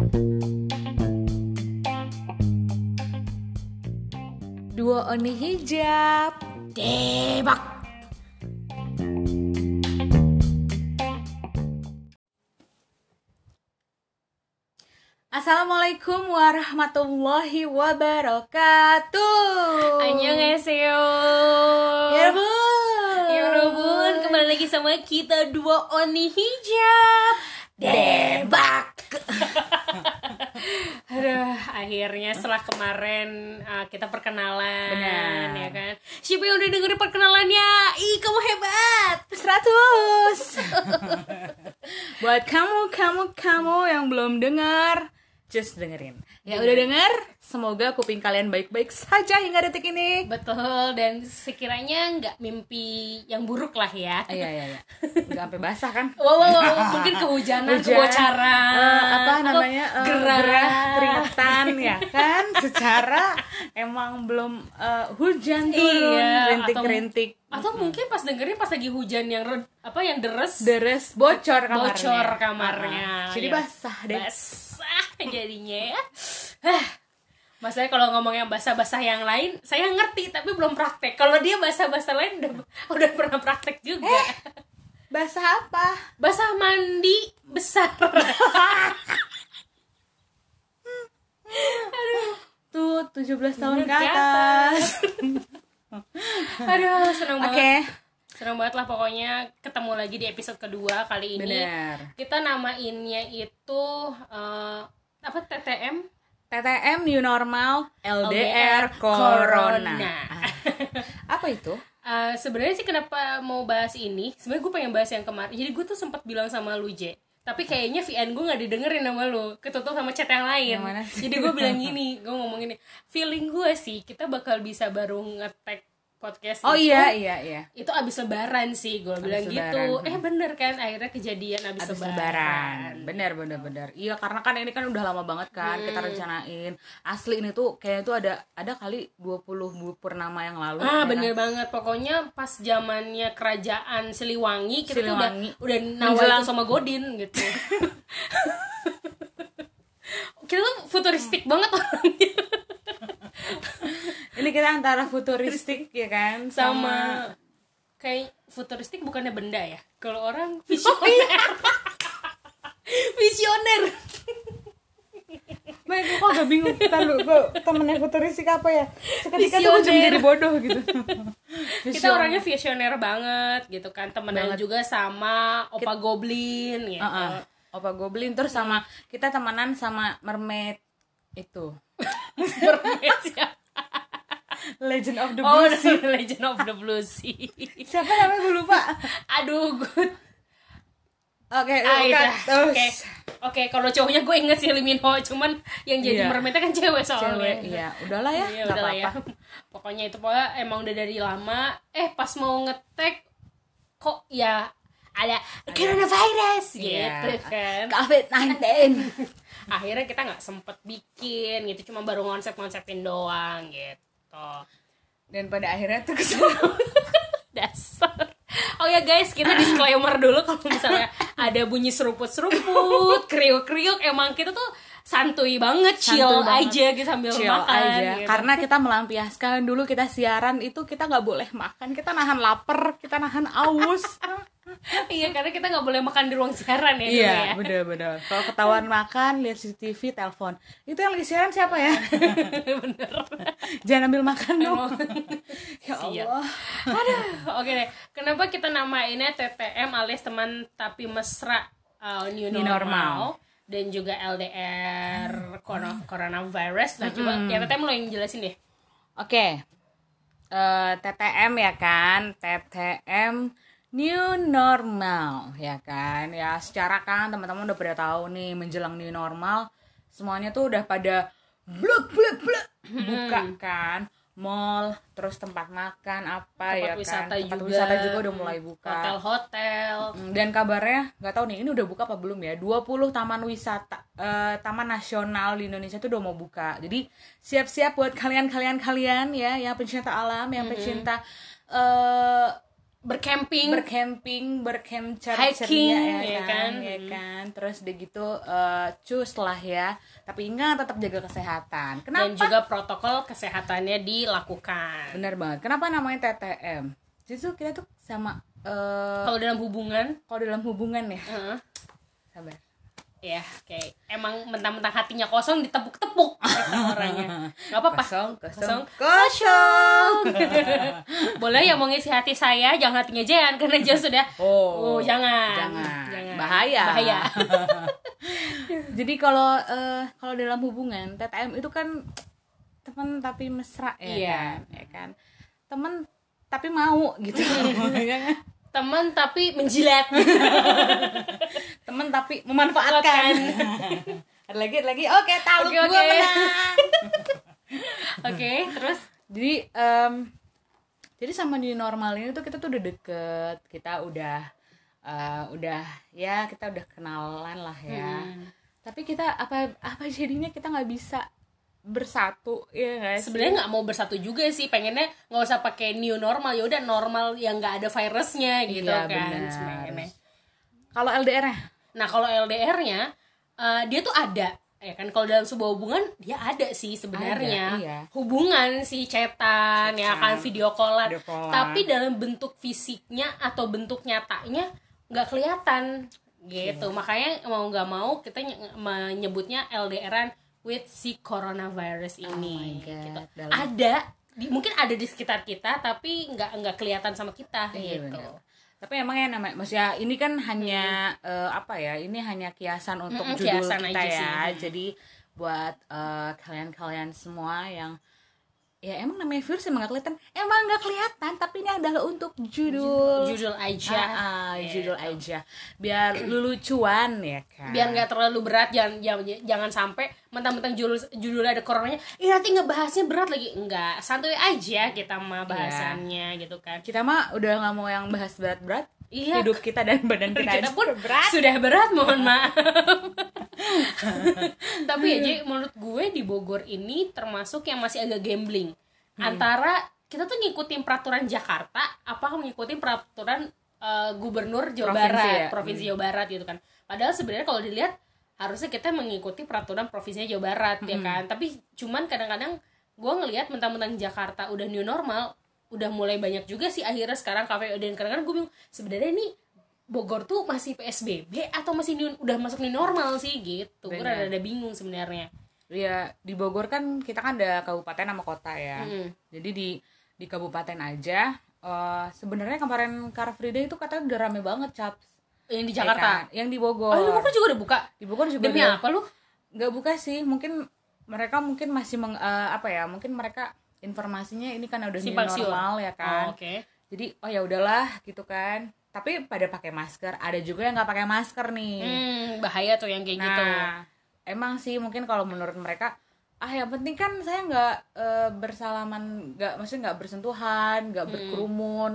Dua Oni Hijab. Debak. Assalamualaikum warahmatullahi wabarakatuh. Annyeonghaseyo. Ya bun. Ya kembali lagi sama kita dua Oni Hijab. Debak. Aduh, akhirnya setelah kemarin uh, kita perkenalan, Benar. ya kan? Siapa yang udah dengerin perkenalannya? Ih, kamu hebat. 100 Buat kamu, kamu, kamu yang belum dengar Just dengerin. Yang udah denger, semoga kuping kalian baik-baik saja hingga detik ini. Betul, dan sekiranya nggak mimpi yang buruk lah ya. Ah, Iya, iya, iya. Gak sampai basah kan? Wow, wow, wow, mungkin kehujanan, Hujan, kebocaran, eh, apa namanya eh, gerah. keringetan ya kan? Secara emang belum eh, hujan turun. Iya, rintik-rintik. atau mungkin pas dengerin pas lagi hujan yang red- apa yang deres. Deres bocor kamarnya. Bocor kamarnya Ah, jadi Ya. basah deh. Basah jadinya ya. Masalahnya kalau ngomong yang basah-basah yang lain, saya ngerti tapi belum praktek. Kalau dia basah-basah lain udah udah pernah praktek juga. basah apa Basah mandi besar. tuh 17 tahun ke Ke atas Aduh, seneng oke banget. Seneng banget lah pokoknya ketemu lagi di episode kedua kali ini. benar Kita namainnya itu eh, apa TTM? TTM new normal LDR, LDR corona, Corona. Ah. apa itu? Eh, sebenarnya sih kenapa mau bahas ini? Sebenarnya gue pengen bahas yang kemarin. Jadi gue tuh sempat bilang sama lu J. Tapi kayaknya VN gue nggak didengerin sama lu. Ketutup sama chat yang lain. Yang jadi gue bilang gini gue ngomong gini feeling gue sih kita bakal bisa baru ngetek podcast oh itu, iya iya iya itu abis lebaran sih gue bilang gitu lebaran. eh bener kan akhirnya kejadian abis, Habis lebaran, lebaran. Bener bener bener. Iya karena kan ini kan udah lama banget kan kita rencanain. Asli ini tuh kayaknya tuh ada ada kali 20 bu- purnama yang lalu. ya Ah kan? bener banget pokoknya pas zamannya kerajaan Siliwangi kita Siliwangi. tuh udah udah nawar sama Godin gitu. kita tuh futuristik banget orangnya Ini kita antara futuristik ya kan? Sama. Kayak futuristik bukannya benda ya? Kalau orang visioner. visioner. Baik, gue kok agak bingung? Ntar lu, gue temennya futuristik apa ya? Seketika tuh gue jadi bodoh gitu. Kita orangnya visioner banget gitu kan. Temenan Banget. juga sama opa goblin gitu. Heeh. Opa Goblin terus sama kita temenan sama mermaid itu. Mermaid siapa? Legend of the oh Blue Sea Legend of the Blue Sea siapa namanya gue lupa aduh gue oke Ah, bukan. itu. terus Oke, oke. Kalau cowoknya gue inget sih Lee Min Ho, cuman yang jadi Iya. mermaidnya kan cewek soalnya. cewek iya udahlah ya Iya, nggak udah lah ya. Pokoknya itu pokoknya emang udah dari lama. Eh pas mau ngetek kok ya ada coronavirus Iya. gitu kan. COVID-19 Akhirnya kita nggak sempet bikin gitu, cuma baru ngonsep-ngonsepin doang gitu. Dan pada akhirnya tuh kesel Dasar. Oh ya guys, kita disclaimer dulu kalau misalnya ada bunyi seruput-seruput, kriuk-kriuk, emang kita tuh santuy banget, chill Santuy banget. aja gitu sambil chill makan. aja gitu. karena kita melampiaskan dulu kita siaran itu kita nggak boleh makan kita nahan lapar kita nahan aus iya, karena kita nggak boleh makan di ruang siaran ya. iya ya. bener bener kalau ketahuan makan lihat CCTV telepon itu yang lagi siaran siapa ya Bener. jangan ambil makan dong ya. Allah Aduh, oke deh. Kenapa kita namainnya TTM alias teman tapi mesra uh, new, New normal, normal. dan juga LDR corona- coronavirus. Nah, coba ya TTM lo yang jelasin deh. Oke, Eh, TTM ya kan, TTM new normal ya kan, ya secara kan teman-teman udah pada tahu nih menjelang new normal semuanya tuh udah pada blok blok blok buka kan, mall, terus tempat makan apa Tempat ya wisata kan, tempat juga. wisata juga udah mulai buka. Hotel-hotel. Hmm, Dan kabarnya nggak tahu nih ini udah buka apa belum ya 20 taman wisata eh, taman nasional di Indonesia tuh udah mau buka. Jadi siap-siap buat kalian-kalian kalian ya yang pencinta alam, yang pencinta eh bercamping bercamping, bercamp Hiking, ceria ya ya kan? kan, ya kan. Terus udah gitu eh, cus lah ya. Tapi ingat tetap jaga kesehatan. Kenapa? dan juga protokol kesehatannya dilakukan Bener banget. Kenapa namanya TTM? Justru kita tuh sama eh kalau dalam hubungan kalau dalam hubungan ya. eh, Sabar. Ya kayak emang mentang-mentang hatinya kosong ditepuk-tepuk orangnya nggak apa-apa Kosong, kosong, kosong boleh yang mau ngisi hati saya jangan hatinya Jan karena Jan sudah Oh, jangan jangan. Bahaya. bahaya Jadi kalau eh, kalau dalam hubungan TTM itu kan teman tapi mesra ya Iya. kan, ya kan. Teman tapi mau gitu. Ya kan? teman tapi menjilat teman tapi memanfaatkan. ada lagi, ada lagi. Oke, tahu Oke, gua oke. menang. oke terus Jadi em, jadi sama di normal ini tuh kita tuh udah deket, kita udah eh, udah ya kita udah kenalan lah ya. Hmm. Tapi kita apa apa jadinya kita nggak bisa bersatu ya sih? sebenarnya nggak mau bersatu juga sih pengennya nggak usah pakai new normal ya udah normal yang nggak ada virusnya gitu Iya, kan Kalau LDR-nya nah kalau LDR-nya eh, dia tuh ada ya kan kalau dalam sebuah hubungan dia ada sih sebenarnya Ada, iya. hubungan si cetan ya kan video callan Video callan. tapi dalam bentuk fisiknya atau bentuk nyatanya nggak kelihatan gitu Iya. makanya mau nggak mau kita ny- menyebutnya LDRan with si coronavirus ini Oh my God. gitu Dalam- ada di, mungkin ada di sekitar kita tapi nggak nggak kelihatan sama kita Iya, gitu benar. Tapi emang ya namanya, maksudnya ini kan hanya eh, apa ya? Ini hanya kiasan untuk Mm-mm, judul kiasan kita aja ya. sih. Jadi buat eh, kalian-kalian semua yang ya emang namanya virus emang gak kelihatan, emang gak kelihatan. Tapi ini adalah untuk judul, judul aja Ah, ah, Gitu. judul aja, biar lelucuan ya kan. biar nggak terlalu berat jangan jangan, jangan sampai mentang-mentang judul judulnya ada coronanya ih nanti ngebahasnya berat lagi enggak santuy aja kita mah bahasannya gitu kan kita mah udah nggak mau yang bahas berat-berat. Iya. Hidup kita dan badan kita, kita pun berat. sudah berat mohon maaf tapi ya Ji, menurut gue di Bogor ini termasuk yang masih agak gambling. Antara kita tuh ngikutin peraturan Jakarta apa ngikutin peraturan eh, gubernur Jawa Provinsi Barat ya? provinsi Jawa Barat gitu kan. Padahal sebenarnya kalau dilihat harusnya kita mengikuti peraturan provinsi Jawa Barat ya kan. Tapi cuman kadang-kadang gue ngelihat mentang-mentang Jakarta udah new normal udah mulai banyak juga sih akhirnya sekarang kafe dan kadang-kadang gue bingung sebenarnya ini Bogor tuh masih PSBB atau masih new- udah masuk new normal sih gitu gue Benar. rada bingung sebenarnya Ya di Bogor kan kita kan ada kabupaten sama kota ya. Mm. Jadi di di kabupaten aja eh, sebenarnya kemarin Car Free Day itu katanya udah rame banget cap. yang di Jakarta Yang di oh Bogor. di Bogor juga udah buka Di Bogor juga demi apa lu nggak buka sih. Mungkin mereka mungkin masih meng, eh, apa ya? Mungkin mereka informasinya ini kan udah new Simpang siur. normal ya oh, kan. oke Jadi oh ya udahlah gitu kan. Tapi pada pakai masker. Ada juga yang nggak pakai masker nih. hmm, bahaya tuh yang kayak gitu Nah, emang sih mungkin kalau menurut mereka ah yang penting kan saya nggak eh, bersalaman, nggak maksudnya nggak bersentuhan, nggak Hmm. berkerumun,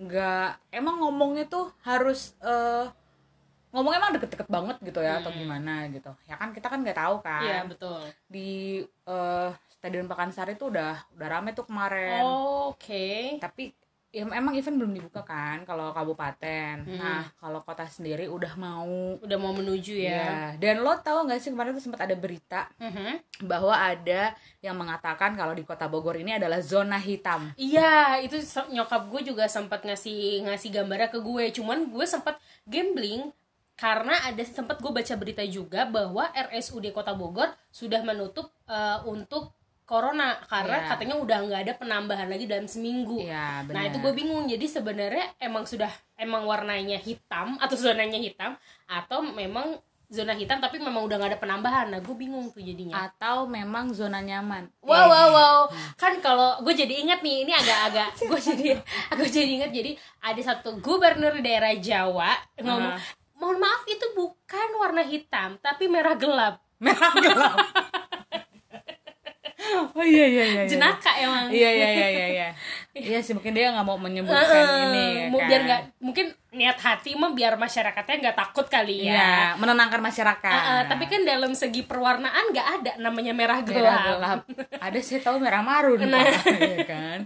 nggak emang ngomongnya tuh harus eh, ngomong emang deket-deket banget gitu ya atau gimana gitu. Ya kan kita kan nggak tahu kan. Hmm. iya betul Di eh, Stadion Pakansari tuh udah udah rame tuh kemarin oke tapi ya emang event belum dibuka kan kalau kabupaten Hmm. nah kalau kota sendiri udah mau udah mau menuju ya ya dan lo tahu nggak sih kemarin tuh sempat ada berita Mhm. bahwa ada yang mengatakan kalau di kota Bogor ini adalah zona hitam Iya, itu nyokap gue juga sempat ngasih ngasih gambarnya ke gue. Cuman gue sempat gambling karena ada sempat gue baca berita juga bahwa RSUD Kota Bogor sudah menutup eh, untuk corona karena Iya. katanya udah nggak ada penambahan lagi dalam seminggu. Iya, Nah itu gue bingung. Jadi sebenarnya emang sudah emang warnanya hitam atau zonanya hitam atau memang zona hitam tapi memang udah nggak ada penambahan. Nah gue bingung tuh jadinya. atau memang zona nyaman Wow wow wow kan kalau gue jadi ingat nih ini agak-agak gue jadi aku jadi ingat jadi ada satu gubernur daerah Jawa ngomong mohon maaf itu bukan warna hitam tapi merah gelap merah gelap oh iya iya iya iya. jenaka emang iya iya iya iya iya iya sih mungkin dia nggak mau menyebutkan Heeh, ini ya kan? biar nggak mungkin niat hati mah biar masyarakatnya nggak takut kali ya Iya, menenangkan masyarakat. Heeh, tapi kan dalam segi perwarnaan nggak ada namanya merah gelap, merah gelap. Ada sih tahu merah marun, Nah. Ya kan.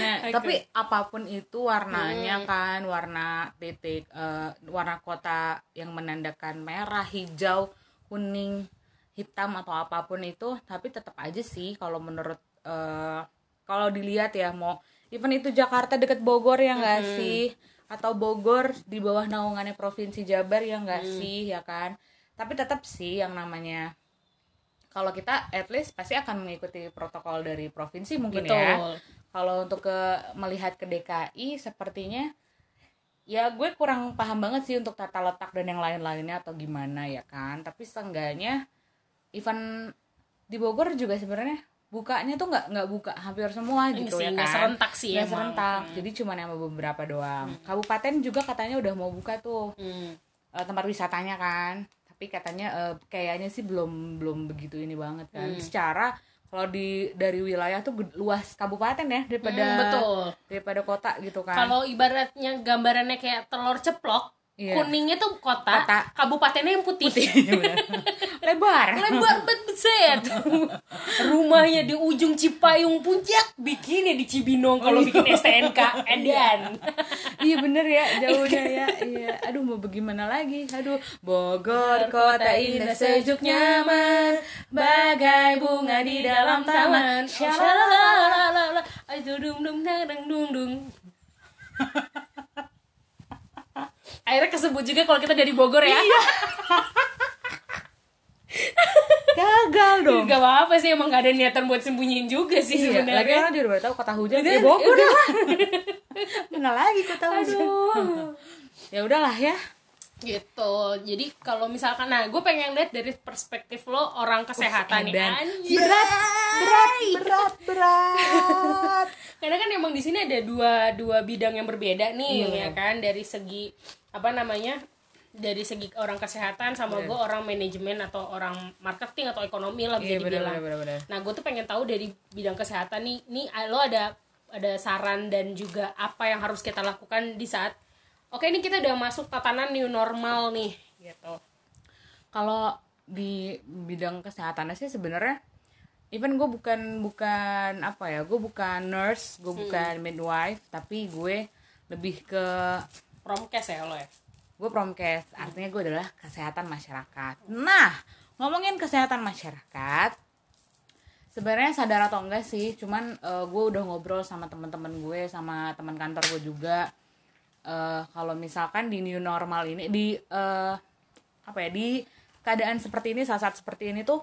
Nah, Oke. tapi apa pun itu warnanya kan warna titik eh, warna kota yang menandakan merah, hijau, kuning, hitam atau apa pun itu, tapi tetap aja sih kalau menurut eh, kalau dilihat ya mau even itu Jakarta deket Bogor ya enggak sih? Atau Bogor di bawah naungannya provinsi Jabar ya enggak sih ya kan? Tapi tetap sih yang namanya kalau kita at least pasti akan mengikuti protokol dari provinsi mungkin ya. Betul. Kalau untuk ke melihat ke DKI sepertinya ya gue kurang paham banget sih untuk tata letak dan yang lain-lainnya atau gimana ya kan? Tapi seenggaknya even di Bogor juga sebenarnya bukanya tuh nggak nggak buka hampir semua Ini gitu sih, ya kan? serentak sih emang. serentak. Hmm. jadi cuma yang beberapa doang. Kabupaten juga katanya udah mau buka tuh. Hmm. eh, tempat wisatanya kan. Tapi katanya eh, kayaknya sih belum belum begitu ini banget kan. Hmm. secara kalau di dari wilayah tuh luas kabupaten ya daripada Hmm, betul. daripada kota gitu kan. Kalau ibaratnya gambarannya kayak telur ceplok Iya. kuningnya tuh kota, Kota. kabupatennya yang putih, Iya, bener. lebar. Lebar banget beset rumahnya di ujung Cipayung puncak bikinnya di Cibinong kalau bikin STNK edan iya bener ya jauhnya ya. Iya. Aduh mau bagaimana lagi? Aduh Bogor kota indah sejuk nyaman. Bagai bunga di dalam taman. Shalalala, ayo dung dung dang dang dung dung. Akhirnya kesebut juga kalau kita dari Bogor ya. gagal dong Gak apa-apa sih emang gak ada niatan buat sembunyiin juga sih Iya, lagi sebenarnya. orang juga udah tahu kota hujan Udah, ya Bogor udah. lah mana lagi kota hujan Aduh. ya udahlah ya gitu. Jadi kalau misalkan nah gue pengen lihat dari perspektif lo orang kesehatan nih. edan. Anjay. berat berat berat berat Karena kan emang di sini ada dua dua bidang yang berbeda nih Iya. ya kan dari segi apa namanya dari segi orang kesehatan sama gue orang manajemen atau orang marketing atau ekonomi lah bisa iya benar dibilang. benar benar Nah gue tuh pengen tahu dari bidang kesehatan nih, nih lo ada ada saran dan juga apa yang harus kita lakukan di saat oke ini kita udah masuk tatanan new normal nih gitu. kalau di bidang kesehatan sih sebenarnya even gue bukan bukan apa ya gue bukan nurse gue bukan midwife tapi gue lebih ke Promkes ya lo ya. gue promkes artinya gue adalah kesehatan masyarakat. Nah ngomongin kesehatan masyarakat sebenarnya sadar atau enggak sih cuman gue udah ngobrol sama teman-teman gue sama teman kantor gue juga. Eh, kalau misalkan di new normal ini di eh, apa ya di keadaan seperti ini saat-saat seperti ini tuh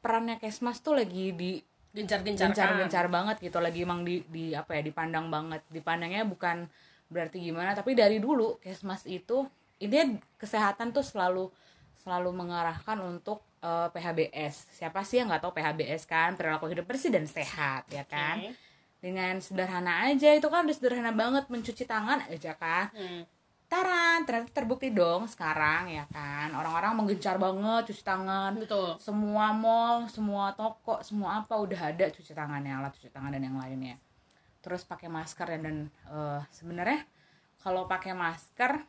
perannya kesmas tuh lagi di Gencar-gencar gencar-gencar banget gitu lagi emang di di apa ya dipandang banget. Dipandangnya bukan berarti gimana tapi dari dulu kesmas itu ini kesehatan tuh selalu selalu mengarahkan untuk eh, PHBS siapa sih yang nggak tahu PHBS kan perilaku hidup bersih dan sehat ya kan Oke. dengan sederhana aja itu kan udah sederhana banget mencuci tangan aja kan Hmm. taran ternyata terbukti dong sekarang ya kan orang-orang menggencar banget cuci tangan Betul. semua mall, semua toko, semua apa udah ada cuci tangannya, alat cuci tangan dan yang lainnya. Terus pakai masker dan, dan eh, sebenarnya kalau pakai masker,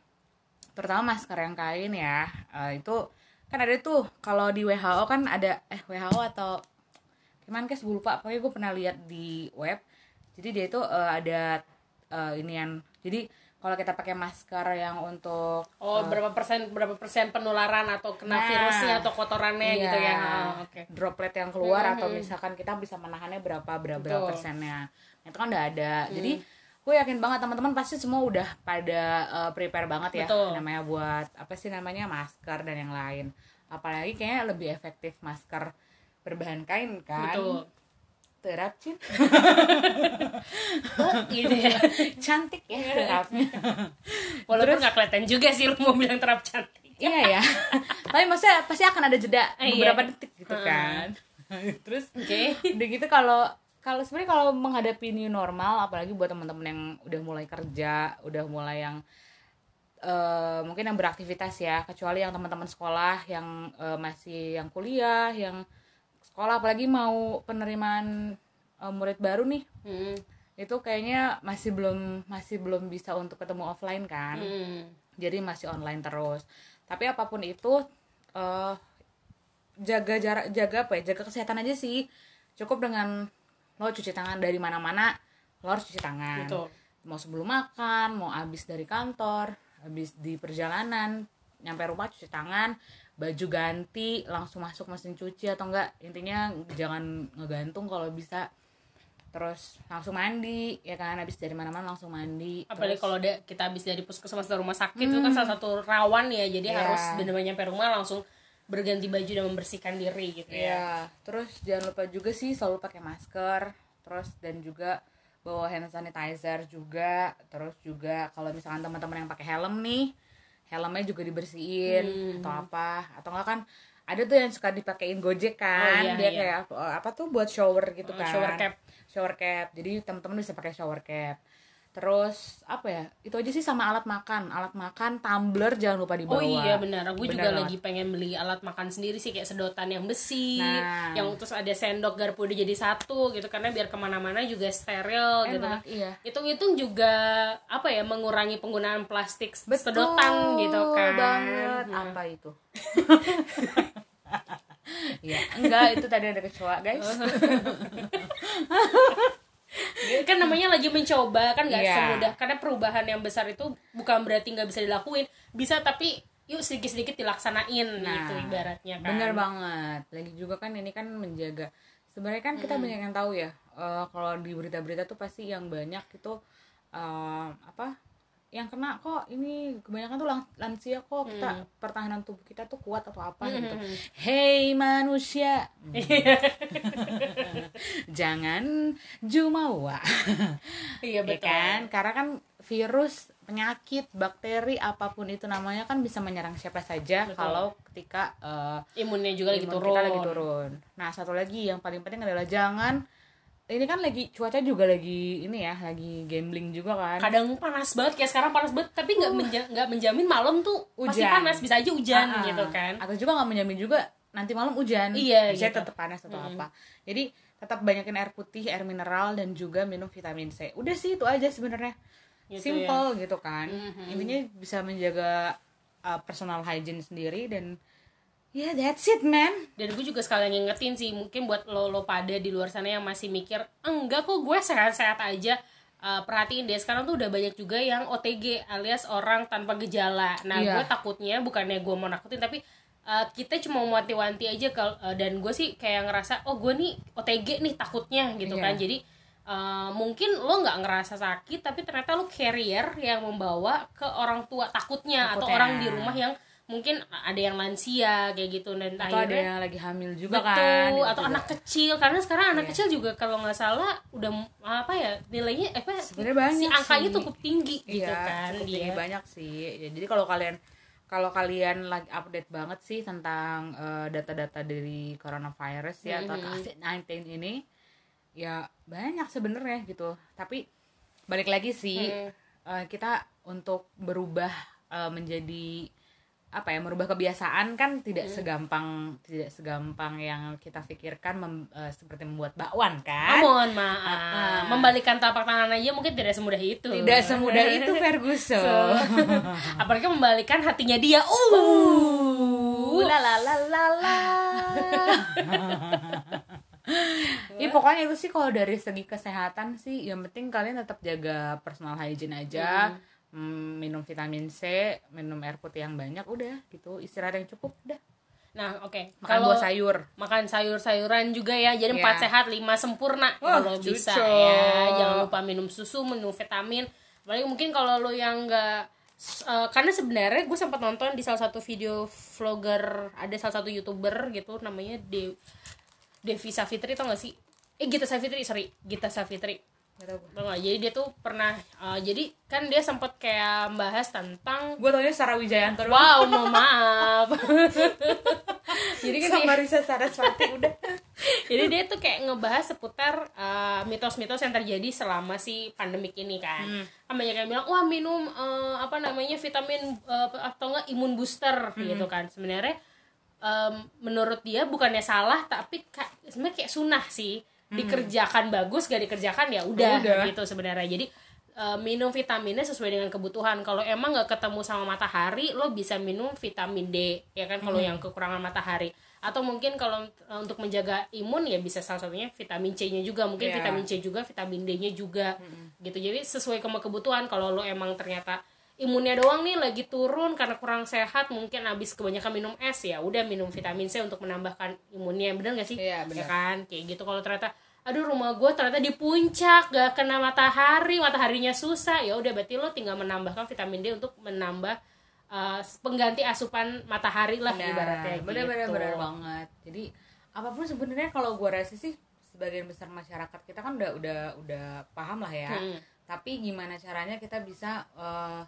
terutama masker yang kain ya, eh, itu kan ada tuh kalau di WHO kan ada eh WHO atau gimana kes gue lupa, pokoknya gue pernah lihat di web. Jadi dia itu eh, ada eh, inian. Jadi kalau kita pakai masker yang untuk Oh, berapa persen berapa persen penularan atau kena Nah. virusnya atau kotorannya Iya, gitu ya. Oh, Oke. droplet yang keluar Mhm. atau misalkan kita bisa menahannya berapa berapa, berapa persennya itu kan udah ada jadi gue yakin banget teman-teman pasti semua udah pada uh, prepare banget ya Betul. namanya buat apa sih namanya masker dan yang lain apalagi kayaknya lebih efektif masker berbahan kain kan Betul. terapcin gitu ya. cantik ya terapnya Walaupun nggak kelihatan juga sih lu mau bilang terap cantik. iya ya tapi maksudnya pasti akan ada jeda Eh, beberapa iya. detik gitu kan terus Oke. udah gitu kalau kalau sebenarnya kalau menghadapi new normal apalagi buat teman-teman yang udah mulai kerja udah mulai yang eh, mungkin yang beraktivitas ya kecuali yang teman-teman sekolah yang eh, masih yang kuliah yang sekolah apalagi mau penerimaan eh, murid baru nih. Hmm. itu kayaknya masih belum masih belum bisa untuk ketemu offline kan. Hmm. jadi masih online terus. Tapi apa pun itu eh jaga jarak jaga apa ya? Jaga kesehatan aja sih. Cukup dengan lo cuci tangan dari mana-mana lo harus cuci tangan. Betul. mau sebelum makan mau habis dari kantor habis di perjalanan nyampe rumah cuci tangan baju ganti langsung masuk mesin cuci atau enggak. Intinya jangan ngegantung kalau bisa. Terus langsung mandi ya kan? Habis dari mana-mana langsung mandi. Apalagi Terus- kalau kita habis dari puskesmas atau rumah sakit itu kan salah satu rawan ya. Jadi Iya. harus benar-benar nyampe rumah langsung berganti baju dan membersihkan diri gitu ya Iya, terus jangan lupa juga sih selalu pakai masker, terus dan juga bawa hand sanitizer juga, terus juga kalau misalkan teman-teman yang pakai helm nih, helmnya juga dibersihin atau apa, atau enggak kan ada tuh yang suka dipakein Gojek kan, Oh, iya, dia iya. kayak apa, apa tuh buat shower gitu Oh, kan. shower cap. Shower cap. Jadi teman-teman bisa pakai shower cap. Terus apa ya? Itu aja sih sama alat makan. Alat makan, tumbler jangan lupa dibawa. Oh iya benar, aku Bener juga banget. lagi pengen beli alat makan sendiri sih kayak sedotan yang besi, Nah. yang terus ada sendok garpu udah jadi satu gitu karena biar ke mana-mana juga steril gitu. Enak, iya. Hitung-hitung juga apa ya mengurangi penggunaan plastik Betul sedotan gitu kan. banget. Apa itu? ya, enggak itu tadi ada kecoa, guys. kan namanya lagi mencoba kan nggak Iya. semudah karena perubahan yang besar itu bukan berarti nggak bisa dilakuin bisa tapi yuk sedikit-sedikit dilaksanain gitu ibaratnya kan Bener banget. Lagi juga kan ini kan menjaga. Sebenarnya kan kita banyak yang tahu ya. eh, kalau di berita-berita tuh pasti yang banyak itu eh, apa? Yang kena kok ini kebanyakan tuh lansia kok kita pertahanan tubuh kita tuh kuat atau apa gitu. Hey manusia. Jangan jumawa. iya Ya betul kan? Karena kan virus, penyakit, bakteri apa pun itu namanya kan bisa menyerang siapa saja Betul. kalau ketika eh, imunnya juga lagi imun turun kita lagi turun. Nah, satu lagi yang paling penting adalah jangan ini kan lagi cuaca juga lagi ini ya, lagi gambling juga kan. kadang panas banget kayak sekarang panas banget tapi nggak menja- nggak menjamin malam tuh pasti Hujan. panas bisa aja hujan Ah, ah. gitu kan Atau juga nggak menjamin juga nanti malam hujan. Iya, Bisa gitu. tetap panas atau apa. Jadi tetap banyakin air putih, air mineral dan juga minum vitamin C. Udah sih itu aja sebenarnya. Gitu Simple gitu kan. Mhm. Intinya bisa menjaga uh, personal hygiene sendiri dan ya that's it man. dan gue juga sekalian ngingetin sih mungkin buat lo lo pada di luar sana yang masih mikir enggak kok gue sehat-sehat aja Uh, perhatiin deh sekarang tuh udah banyak juga yang OTG alias orang tanpa gejala nah Iya. gue takutnya bukannya gue mau nakutin tapi uh, kita cuma mau wanti-wanti aja kalau uh, dan gue sih kayak ngerasa oh gue nih OTG nih takutnya gitu Iya. kan jadi uh, mungkin lo nggak ngerasa sakit tapi ternyata lo carrier yang membawa ke orang tua takutnya, atau Takutnya. orang di rumah yang mungkin ada yang lansia kayak gitu dan Atau ada akhirnya yang lagi hamil juga betul kan. itu atau juga. anak kecil karena sekarang anak Iya. kecil juga kalau nggak salah udah apa ya nilainya eh, apa Sebenarnya banyak si angkanya sih. cukup tinggi gitu iya, kan cukup dia tinggi banyak sih. Ya, jadi kalau kalian kalau kalian lagi update banget sih tentang eh, data-data dari coronavirus ya atau Mhm. COVID-19 ini, ya banyak sebenarnya gitu. Tapi balik lagi sih Hmm. eh, kita untuk berubah eh, menjadi apa ya merubah kebiasaan kan tidak Hmm. segampang tidak segampang yang kita pikirkan mem- eh, seperti membuat bakwan Oh, kan mohon maaf Ah. membalikan telapak tangan aja mungkin tidak semudah itu tidak semudah itu Ferguson apalagi membalikan hatinya dia uh, Uh, la la la la la. Ya pokoknya itu sih kalau dari segi kesehatan sih yang penting kalian tetap jaga personal hygiene aja. Hmm, minum vitamin C, minum air putih yang banyak udah gitu. Istirahat yang cukup udah. nah oke Makan kalau buah sayur. makan sayur-sayuran juga ya jadi empat Iya. sehat lima sempurna Wah, kalau bisa cucok. ya jangan lupa minum susu minum vitamin apalagi mungkin kalau lo yang enggak karena sebenarnya gue sempat nonton di salah satu video vlogger ada salah satu youtuber gitu namanya De Devi Savitri tau gak sih eh Gita Savitri sorry Gita Savitri Gak jadi dia tuh pernah uh, jadi kan dia sempat kayak bahas tentang Gue taunya Sarah Wijayanto wow mohon maaf. Jadi kan dia- Sama Risa Saraswati udah. jadi dia tuh kayak ngebahas seputar uh, mitos-mitos yang terjadi selama si pandemik ini kan. Kan banyak yang bilang, "Wah, minum uh, apa namanya vitamin uh, atau enggak imun booster gitu kan." Sebenarnya em, menurut dia bukannya salah tapi sebenarnya kayak sunah sih dikerjakan bagus gak dikerjakan ya udah Udah. gitu sebenarnya. Jadi eh, minum vitaminnya sesuai dengan kebutuhan. Kalau emang nggak ketemu sama matahari lo bisa minum vitamin D ya kan kalau yang kekurangan matahari. Atau mungkin kalau eh, untuk menjaga imun ya bisa salah satunya vitamin C-nya juga. Mungkin Iya. vitamin C juga vitamin D-nya juga gitu. Jadi sesuai sama kebutuhan. Kalau lo emang ternyata imunnya doang nih lagi turun karena kurang sehat mungkin abis kebanyakan minum es ya udah minum vitamin C untuk menambahkan imunnya. Bener gak sih? Iya, bener. ya kan? Kayak gitu kalau ternyata aduh rumah gue ternyata di puncak gak kena matahari mataharinya susah. Ya udah berarti lo tinggal menambahkan vitamin D untuk menambah uh, pengganti asupan matahari lah ibaratnya bener bener gitu. bener banget. Jadi apa pun sebenarnya kalau gue rasa sih sebagian besar masyarakat kita kan udah udah udah paham lah ya. Hmm. tapi gimana caranya kita bisa eh,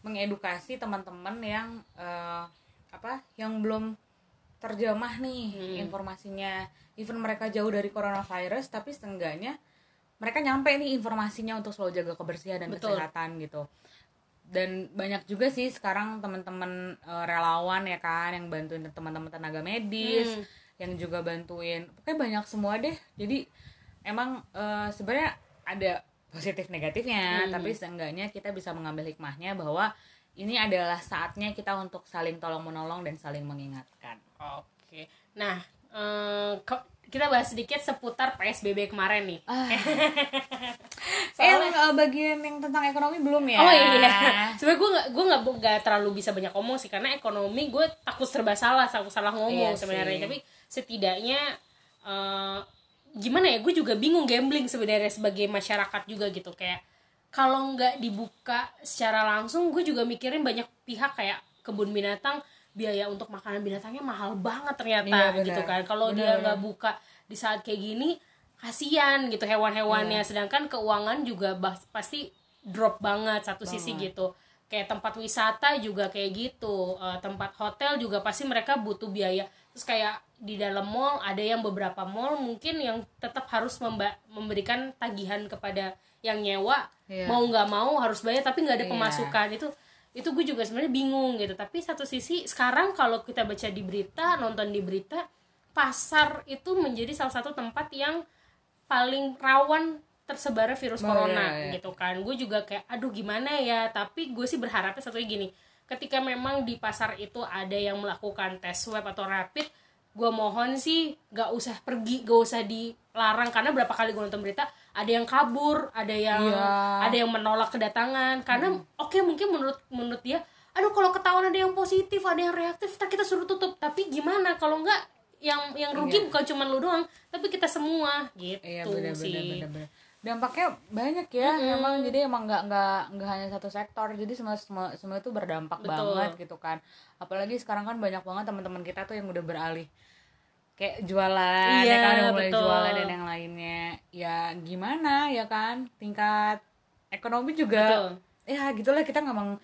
mengedukasi teman-teman yang eh, apa yang belum terjamah nih Hmm. informasinya even mereka jauh dari coronavirus tapi setengahnya mereka nyampe nih informasinya untuk selalu jaga kebersihan dan Betul. kesehatan gitu dan banyak juga sih sekarang teman-teman eh, relawan ya kan yang bantuin teman-teman tenaga medis Hmm. yang juga bantuin pokoknya banyak semua deh jadi emang eh, sebenarnya ada positif negatifnya. Hmm. tapi seenggaknya kita bisa mengambil hikmahnya bahwa ini adalah saatnya kita untuk saling tolong menolong dan saling mengingatkan. Oke. Nah ko- kita bahas sedikit seputar PSBB kemarin nih. Eh yang eh, bagian yang tentang ekonomi belum ya? Oh iya, sebenarnya gue nggak gue nggak nggak terlalu bisa banyak ngomong sih karena ekonomi gue takut serba salah, takut salah ngomong Iya sebenarnya. Tapi setidaknya eh, gimana ya, gue juga bingung gambling sebenarnya sebagai masyarakat juga gitu. Kayak kalau nggak dibuka secara langsung, gue juga mikirin banyak pihak kayak kebun binatang biaya untuk makanan binatangnya mahal banget ternyata Iya, gitu kan. Kalau dia nggak buka di saat kayak gini kasihan gitu hewan-hewannya. Sedangkan keuangan juga pasti drop banget satu sisi gitu. Kayak tempat wisata juga kayak gitu. Eh, tempat hotel juga pasti mereka butuh biaya terus kayak di dalam mall ada yang beberapa mall mungkin yang tetap harus memba- memberikan tagihan kepada yang nyewa Iya. mau nggak mau harus bayar tapi nggak ada Iya. pemasukan itu itu gue juga sebenarnya bingung gitu tapi satu sisi sekarang kalau kita baca di berita nonton di berita pasar itu menjadi salah satu tempat yang paling rawan tersebarnya virus Oh, corona iya, iya. gitu kan gue juga kayak aduh gimana ya tapi gue sih berharapnya satunya gini ketika memang di pasar itu ada yang melakukan tes swab atau rapid gue mohon sih gak usah pergi gak usah dilarang. Karena berapa kali gue nonton berita ada yang kabur ada yang Iya. ada yang menolak kedatangan. Karena oke mungkin menurut menurut dia aduh kalau ketahuan ada yang positif ada yang reaktif kita suruh tutup. Tapi gimana? Kalau enggak yang yang rugi bukan cuma lu doang tapi kita semua. Gitu Iya benar sih. benar benar benar. Dampaknya banyak ya, emang jadi emang nggak nggak nggak hanya satu sektor, jadi semua semua semua itu berdampak Betul. banget gitu kan. Apalagi sekarang kan banyak banget teman-teman kita tuh yang udah beralih kayak jualan, Iya, ya kan udah mulai betul. jualan dan yang lainnya. Ya gimana ya kan, tingkat ekonomi juga. Betul. Ya gitulah kita ngomong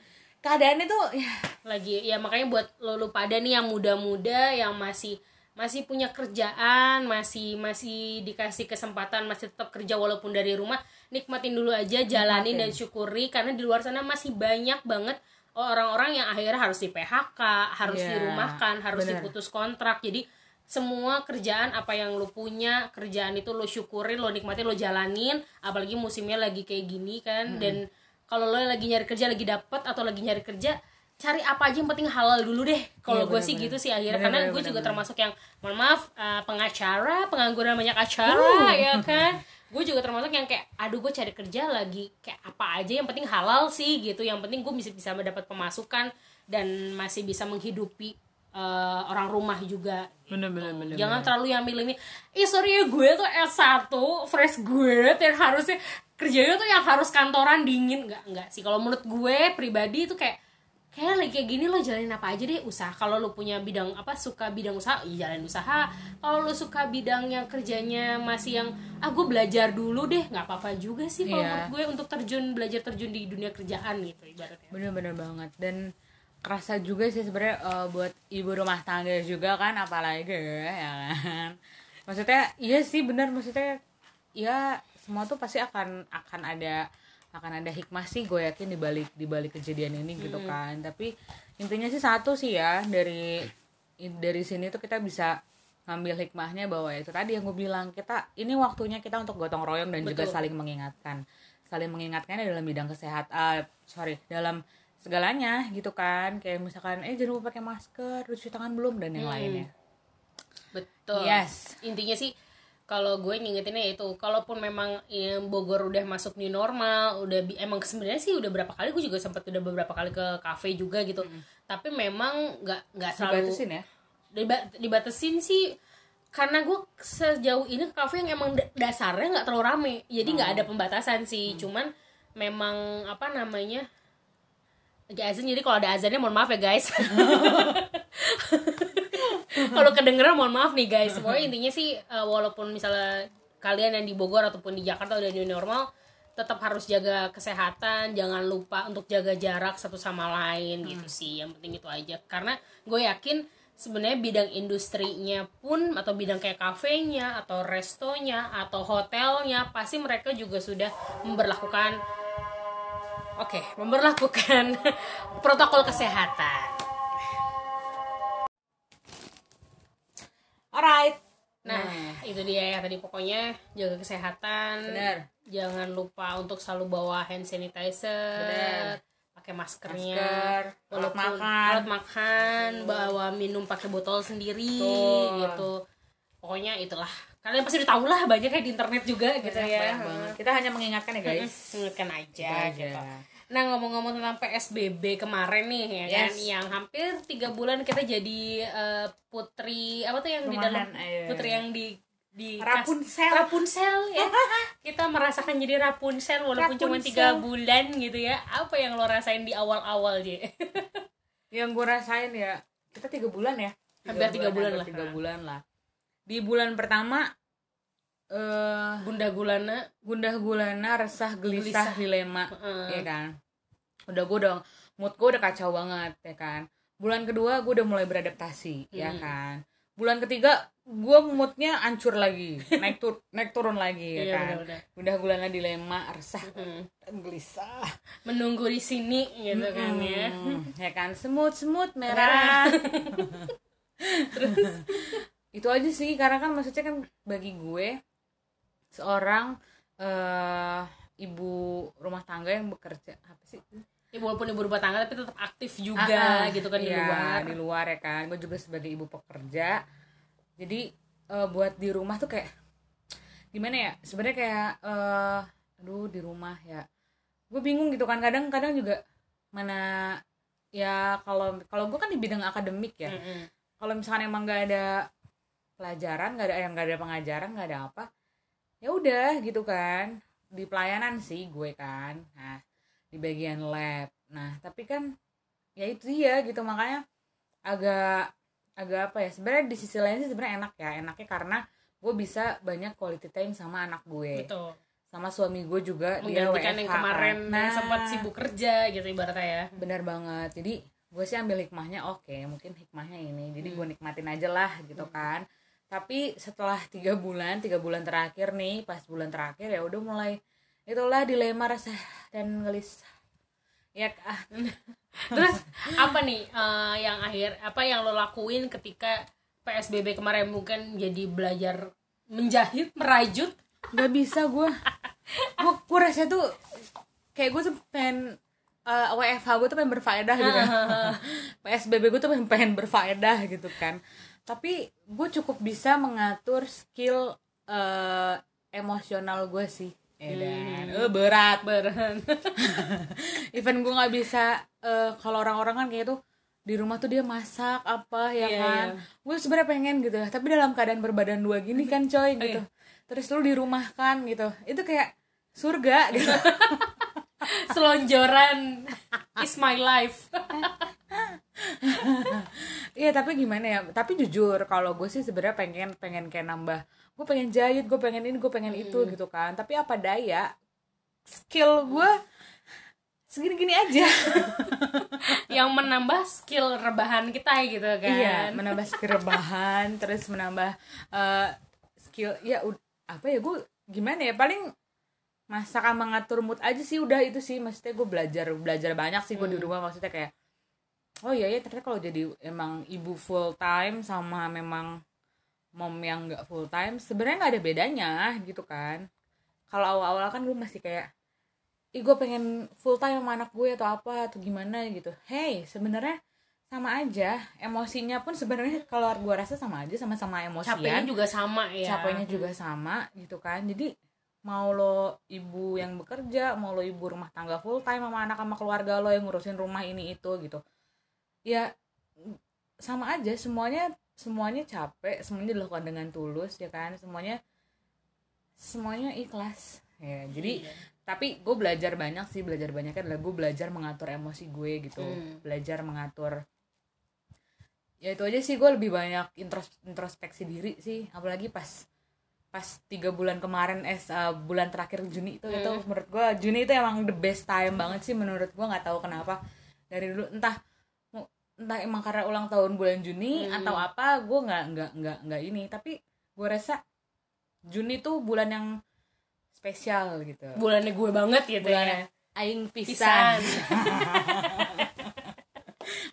keadaannya tuh ya lagi ya makanya buat lo lu pada nih yang muda-muda yang masih masih punya kerjaan masih masih dikasih kesempatan masih tetap kerja walaupun dari rumah nikmatin dulu aja jalanin Nikmatin. dan syukuri. Karena di luar sana masih banyak banget orang-orang yang akhirnya harus di PHK harus Iya, dirumahkan harus bener. diputus kontrak. Jadi semua kerjaan apa yang lo punya kerjaan itu lo syukurin lo nikmatin lo jalanin. Apalagi musimnya lagi kayak gini kan. Dan kalau lo lagi nyari kerja lagi dapet atau lagi nyari kerja cari apa aja yang penting halal dulu deh. Kalau Iya, gue sih gitu sih akhirnya. Bener, karena bener, gue juga bener-bener. termasuk yang mohon maaf eh, pengacara pengangguran banyak acara Uh. ya kan? Gue juga termasuk yang kayak aduh gue cari kerja lagi kayak apa aja yang penting halal sih gitu. Yang penting gue bisa bisa mendapat pemasukan dan masih bisa menghidupi eh, orang rumah juga. Bener bener bener. jangan terlalu yang milih nih ih sorry ya gue tuh S1 fresh gue dan harusnya kerjanya tuh yang harus kantoran dingin. Nggak nggak sih. Kalau menurut gue pribadi itu kayak kayak lagi kayak gini lo jalanin apa aja deh usaha. Kalau lo punya bidang apa suka bidang usaha ya jalanin usaha. Kalau lo suka bidang yang kerjanya masih yang ah gue belajar dulu deh nggak apa-apa juga sih kalau Iya. menurut gue untuk terjun belajar terjun di dunia kerjaan gitu ibaratnya. Bener-bener banget. Dan kerasa juga sih sebenarnya eh, buat ibu rumah tangga juga kan apalagi ya kan. Maksudnya iya sih bener maksudnya ya semua tuh pasti akan akan ada akan ada hikmah sih gue yakin di balik di balik kejadian ini gitu kan tapi intinya sih satu sih ya dari dari sini tuh kita bisa ngambil hikmahnya bahwa itu tadi yang gue bilang kita ini waktunya kita untuk gotong royong dan juga Betul. saling mengingatkan saling mengingatkannya dalam bidang kesehatan sorry dalam segalanya gitu kan kayak misalkan eh jangan lupa pakai masker cuci tangan belum dan yang Hmm. lainnya betul Yes. intinya sih kalau gue ngingetinnya itu kalaupun memang ya, Bogor udah masuk new normal udah emang sebenarnya sih udah berapa kali gue juga sempat udah beberapa kali ke kafe juga gitu. Tapi memang nggak nggak selalu dibatasin ya? Diba- dibatasin sih karena gue sejauh ini ke kafe yang emang da- dasarnya nggak terlalu rame. Jadi nggak ada pembatasan sih. Cuman memang apa namanya lagi azan jadi kalau ada azannya mohon maaf ya guys kalau kedengeran mohon maaf nih guys. Pokoknya intinya sih eh, walaupun misalnya kalian yang di Bogor ataupun di Jakarta udah new normal tetap harus jaga kesehatan. Jangan lupa untuk jaga jarak satu sama lain gitu sih. Yang penting itu aja. Karena gue yakin sebenarnya bidang industrinya pun atau bidang kayak kafenya atau restonya atau hotelnya pasti mereka juga sudah memberlakukan oke memberlakukan protokol kesehatan alright Nah, itu dia ya tadi pokoknya jaga kesehatan. Bener. Jangan lupa untuk selalu bawa hand sanitizer. Pakai maskernya. Masker, alat Walaupun makan. alat makan, bawa minum pakai botol sendiri Betul. gitu. Pokoknya itulah. Kalian pasti udah tahu lah banyak kayak di internet juga gitu Banyak, ya. banyak banget. kita hanya mengingatkan ya guys Ingatkan aja, Gitu gitu. Nah ngomong-ngomong tentang PSBB kemarin nih ya kan, Yes. yang hampir tiga bulan kita jadi eh, putri apa tuh yang di dalam ayo. putri yang di di Rapunzel. Rapunzel ya kita merasakan jadi Rapunzel walaupun cuma tiga bulan gitu ya apa yang lo rasain di awal-awal je yang gue rasain ya kita tiga bulan ya Hampir tiga bulan hampir lah. tiga bulan lah di bulan pertama eh bunda gulana gundah gulana resah gelisah, Gelisah. dilema Heeh. ya kan udah gue udah mood gue udah kacau banget ya kan. Bulan kedua gue udah mulai beradaptasi ya Hmm. kan. Bulan ketiga gue moodnya hancur lagi naik tur naik turun lagi ya Iya, kan. benar-benar. gundah gulana dilema resah Mm. dan gelisah. Menunggu di sini gitu kan ya. Hmm, ya kan semut semut merah. Terus? Itu aja sih karena kan maksudnya kan bagi gue seorang eh ibu rumah tangga yang bekerja apa sih ya, walaupun ibu rumah tangga tapi tetap aktif juga ah, gitu kan di iya, luar. di luar ya kan. Gue juga sebagai ibu pekerja. Jadi eh, buat di rumah tuh kayak gimana ya? Sebenarnya kayak eh aduh di rumah ya. Gue bingung gitu kan. Kadang kadang juga mana ya kalau kalau gue kan di bidang akademik ya. Mm-mm. kalau misalkan emang nggak ada pelajaran nggak ada yang nggak ada pengajaran nggak ada apa ya udah gitu kan. Di pelayanan sih gue kan. Nah di bagian lab. Nah tapi kan ya itu dia gitu makanya agak agak apa ya sebenarnya di sisi lain sih sebenarnya enak ya enaknya karena gue bisa banyak quality time sama anak gue. Betul. Sama suami gue juga dia WFH yang kan. kemarin nah. sempat sibuk kerja gitu ibaratnya ya. Benar banget. Jadi gue sih ambil hikmahnya oke mungkin hikmahnya ini jadi Hmm. gue nikmatin aja lah gitu kan. Tapi setelah tiga bulan tiga bulan terakhir nih pas bulan terakhir ya udah mulai itulah dilema rasa dan gelisah ya ah, Terus apa nih eh, yang akhir apa yang lo lakuin ketika PSBB kemarin mungkin jadi belajar menjahit, merajut? nggak bisa gue gue gue rasanya tuh kayak gue tuh pengen eh, WFH gue tuh pengen berfaedah gitu kan. PSBB gue tuh pengen, pengen berfaedah gitu kan. Tapi gue cukup bisa mengatur skill eh, emosional gue sih Edan. Eh, berat Beran. even gue nggak bisa eh, kalau orang-orang kan kayak tuh di rumah tuh dia masak apa ya Iya, kan? gue sebenarnya pengen gitu ya tapi dalam keadaan berbadan dua gini kan coy gitu. terus lu di rumah kan gitu. Itu kayak surga gitu. Selonjoran. Is my life. Iya tapi gimana ya? Tapi jujur kalau gue sih sebenarnya pengen pengen kayak nambah gue pengen jahit gue pengen ini gue pengen itu gitu kan. Tapi apa daya skill gue segini-gini aja. Yang menambah skill rebahan kita gitu kan. iya menambah skill rebahan terus menambah eh, skill ya apa ya gue gimana ya paling masak sama ngatur mood aja sih udah itu sih. Maksudnya gue belajar belajar banyak sih gue di rumah maksudnya kayak oh iya ya ternyata kalau jadi emang ibu full time sama memang mom yang nggak full time sebenarnya nggak ada bedanya gitu kan. Kalau awal-awal kan gue masih kayak ih gue pengen full time sama anak gue atau apa atau gimana gitu. Hey sebenarnya sama aja. Emosinya pun sebenarnya kalau gue rasa sama aja sama-sama emosian. Capeknya juga sama ya. Capeknya juga sama gitu kan. Jadi mau lo ibu yang bekerja mau lo ibu rumah tangga full time sama anak sama keluarga lo yang ngurusin rumah ini itu gitu. Ya sama aja semuanya semuanya capek semuanya dilakukan dengan tulus ya kan semuanya semuanya ikhlas ya jadi Iya. tapi gue belajar banyak sih belajar banyaknya adalah gue belajar mengatur emosi gue gitu Hmm. belajar mengatur ya itu aja sih gue lebih banyak intros- introspeksi diri sih apalagi pas pas tiga bulan kemarin eh uh, bulan terakhir Juni itu itu Hmm. menurut gue Juni itu emang the best time banget sih menurut gue nggak tahu kenapa dari dulu entah entah emang karena ulang tahun bulan Juni Hmm. atau apa gue nggak nggak nggak nggak ini. Tapi gue rasa Juni tuh bulan yang spesial gitu. Bulannya gue banget gitu bulan ya aing pisan. Pisan.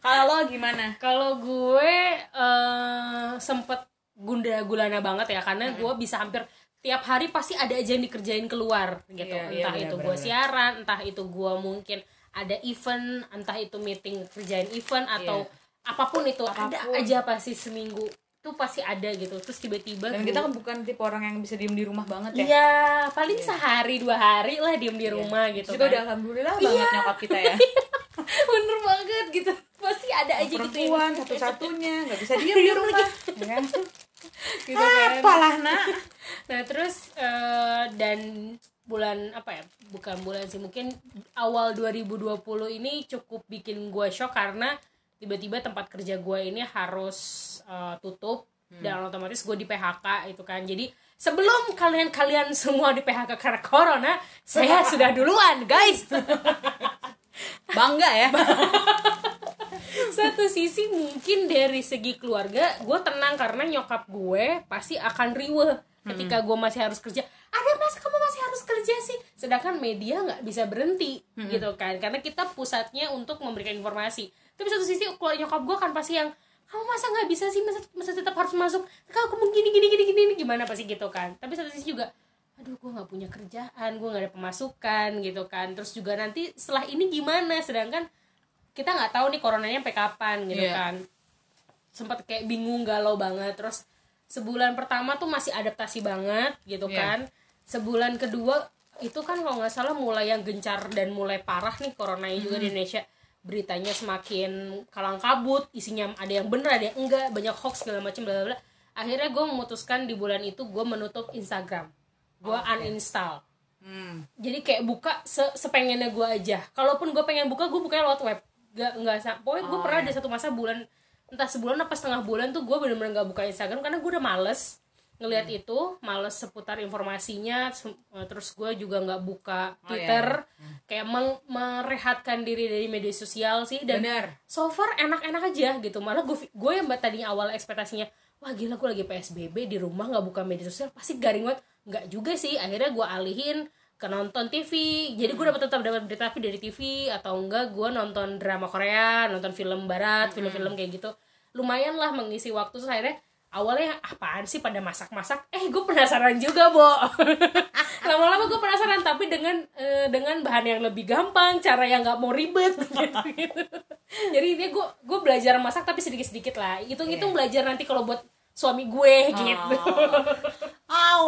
Kalau lo gimana? Kalau gue eh sempet gunda gulana banget ya karena gue bisa hampir tiap hari pasti ada aja yang dikerjain keluar gitu. Iya, iya, entah benar, itu gue siaran entah itu gue mungkin ada event entah itu meeting kerjain event atau apa pun itu ada Iya. Apa pun. aja pasti seminggu itu pasti ada gitu terus tiba-tiba dan kita kan bukan tipe orang yang bisa diem di rumah banget ya Iya, paling sehari dua hari lah diem di rumah gitu Itu kan. udah alhamdulillah banget nyokap kita ya Bener banget gitu. Pasti ada aja gitu perempuan satu-satunya nggak bisa diem di rumah ya kan gitu kan. apalah nak Nah, terus eh, dan bulan apa ya? Bukan bulan sih, mungkin awal 2020 ini cukup bikin gue shock karena tiba-tiba tempat kerja gue ini harus eh, tutup dan otomatis gue di PHK itu kan. Jadi sebelum kalian-kalian semua di PHK karena corona, saya sudah duluan, guys. bangga ya satu sisi mungkin dari segi keluarga gue tenang karena nyokap gue pasti akan riweh ketika gue masih harus kerja ada mas kamu masih harus kerja sih. Sedangkan media nggak bisa berhenti gitu kan. Karena kita pusatnya untuk memberikan informasi. Tapi satu sisi kalau nyokap gue kan pasti yang kamu masa nggak bisa sih? Masa, masa tetap harus masuk? Kalau kamu gini gini gini gini. Gimana pasti gitu kan. Tapi satu sisi juga aduh gue nggak punya kerjaan gue nggak ada pemasukan gitu kan. Terus juga nanti setelah ini gimana? Sedangkan kita nggak tahu nih coronanya sampai kapan gitu Iya. kan. Sempat kayak bingung galau banget. Terus sebulan pertama tuh masih adaptasi banget gitu Iya. kan. Sebulan kedua itu kan kalau nggak salah mulai yang gencar dan mulai parah nih coronanya juga di Indonesia. Beritanya semakin kalang kabut isinya ada yang benar ada yang enggak banyak hoax segala macam bla bla akhirnya gue memutuskan di bulan itu gue menutup Instagram. Gue uninstall. Hmm. jadi kayak buka se sepengennya gue aja. Kalaupun gue pengen buka gue bukanya lewat web. Gak nggak sa- pokoknya gue Oh, pernah iya. ada satu masa bulan entah sebulan apa setengah bulan tuh gue bener-bener gak buka Instagram karena gue udah males ngelihat Hmm. itu males seputar informasinya eh, terus gue juga nggak buka Oh, iya, Twitter. Kayak meng- merehatkan diri dari media sosial sih dan benar so far enak-enak aja gitu. Malah gue gue yang tadinya awal ekspektasinya wah gila gue lagi psbb di rumah nggak buka media sosial pasti garing banget. Nggak juga sih akhirnya gue alihin ke nonton TV jadi gue dapat tetap dapat berita tapi dari TV atau enggak gue nonton drama Korea nonton film Barat film-film kayak gitu. Lumayan lah mengisi waktu. Terus akhirnya awalnya apaan sih pada masak-masak? Eh gue penasaran juga bo. Lama-lama gue penasaran tapi dengan eh, dengan bahan yang lebih gampang cara yang nggak mau ribet gitu, gitu. jadi ini gue gue belajar masak tapi sedikit-sedikit lah. Hitung hitung belajar nanti kalau buat suami gue gitu. Aw.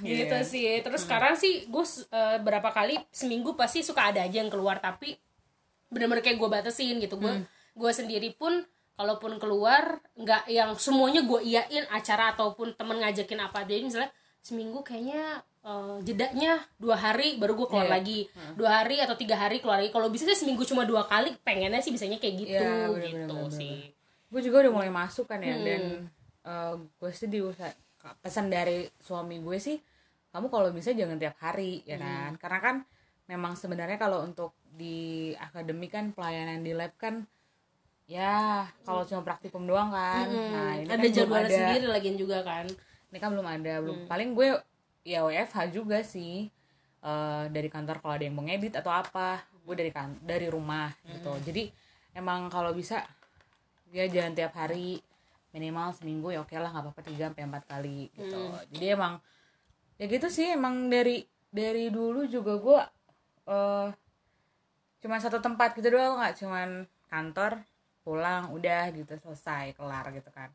gitu Iya. sih. Terus sekarang sih gue eh, berapa kali seminggu pasti suka ada aja yang keluar tapi bener-bener kayak gue batasin gitu. Gue gue sendiri pun kalaupun keluar nggak yang semuanya gue iyain acara ataupun temen ngajakin apa jadi misalnya seminggu kayaknya eh, jedanya dua hari baru gue keluar Iya. lagi. Dua hari atau tiga hari keluar lagi. Kalau bisa sih seminggu cuma dua kali pengennya sih bisanya kayak gitu Iya, bener, gitu bener, bener, sih gue juga udah mulai masuk kan ya Hmm. dan eh, gue sih diusaha pesan dari suami gue sih kamu kalau bisa jangan tiap hari ya Hmm. kan karena kan memang sebenarnya kalau untuk di akademik kan pelayanan di lab kan ya kalau cuma praktikum doang kan nah ini Hmm. ada kan jadwalnya ada sendiri lagi juga kan ini kan belum ada belum Hmm. paling gue ya WFH juga sih Eh, dari kantor kalau ada yang mau ngedit atau apa gue dari kan dari rumah gitu Hmm. jadi emang kalau bisa ya jangan tiap hari minimal seminggu ya oke lah nggak apa-apa tiga sampai empat kali gitu. Jadi emang ya gitu sih emang dari dari dulu juga gue eh cuman satu tempat gitu doang nggak cuman kantor pulang udah gitu selesai kelar gitu kan.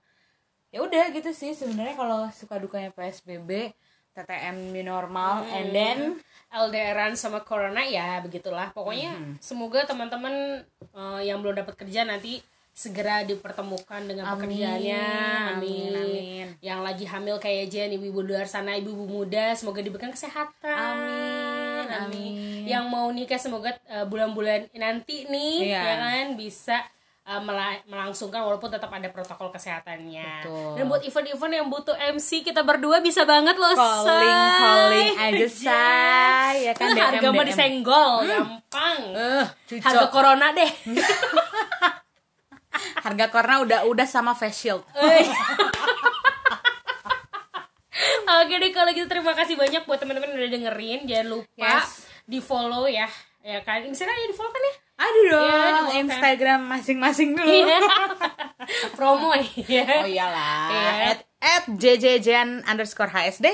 Ya udah gitu sih sebenarnya kalau suka dukanya psbb TTM new normal and then LDRan sama corona ya begitulah. Pokoknya semoga teman-teman eh, yang belum dapat kerja nanti segera dipertemukan dengan Amin, pekerjaannya amin, amin. yang lagi hamil kayak Jen ibu-ibu luar sana ibu-ibu muda semoga diberikan kesehatan Amin, amin. yang mau nikah semoga eh, bulan-bulan nanti nih Iya. ya kan bisa mela- melangsungkan walaupun tetap ada protokol kesehatannya Betul. dan buat event-event yang butuh MC kita berdua bisa banget loh calling say. calling aja say ya kan Kan harga DM, mah DM. disenggol gampang Eh, harga corona deh harga corona udah udah sama face shield. Oke deh kalau gitu terima kasih banyak buat teman-teman udah dengerin. Jangan lupa Yes. di follow ya. Ya kan? Misalnya ya di follow kan ya? Aduh dong dibawakan. Instagram masing-masing dulu. Iya. promo ya oh iyalah. Iya. at, at jjjen underscore hsd.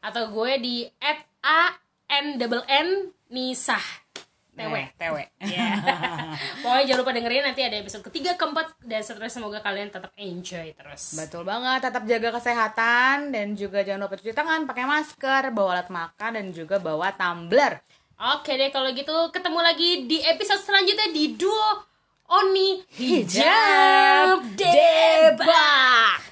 Atau gue di at a n double n nisah tewe nah. tewe yeah. pokoknya jangan lupa dengerin nanti ada episode ketiga keempat dan seterusnya. Semoga kalian tetap enjoy terus. Betul banget tetap jaga kesehatan dan juga jangan lupa cuci tangan pakai masker bawa alat makan dan juga bawa tumbler. Oke deh kalau gitu ketemu lagi di episode selanjutnya di duo Oni Hijab Debak.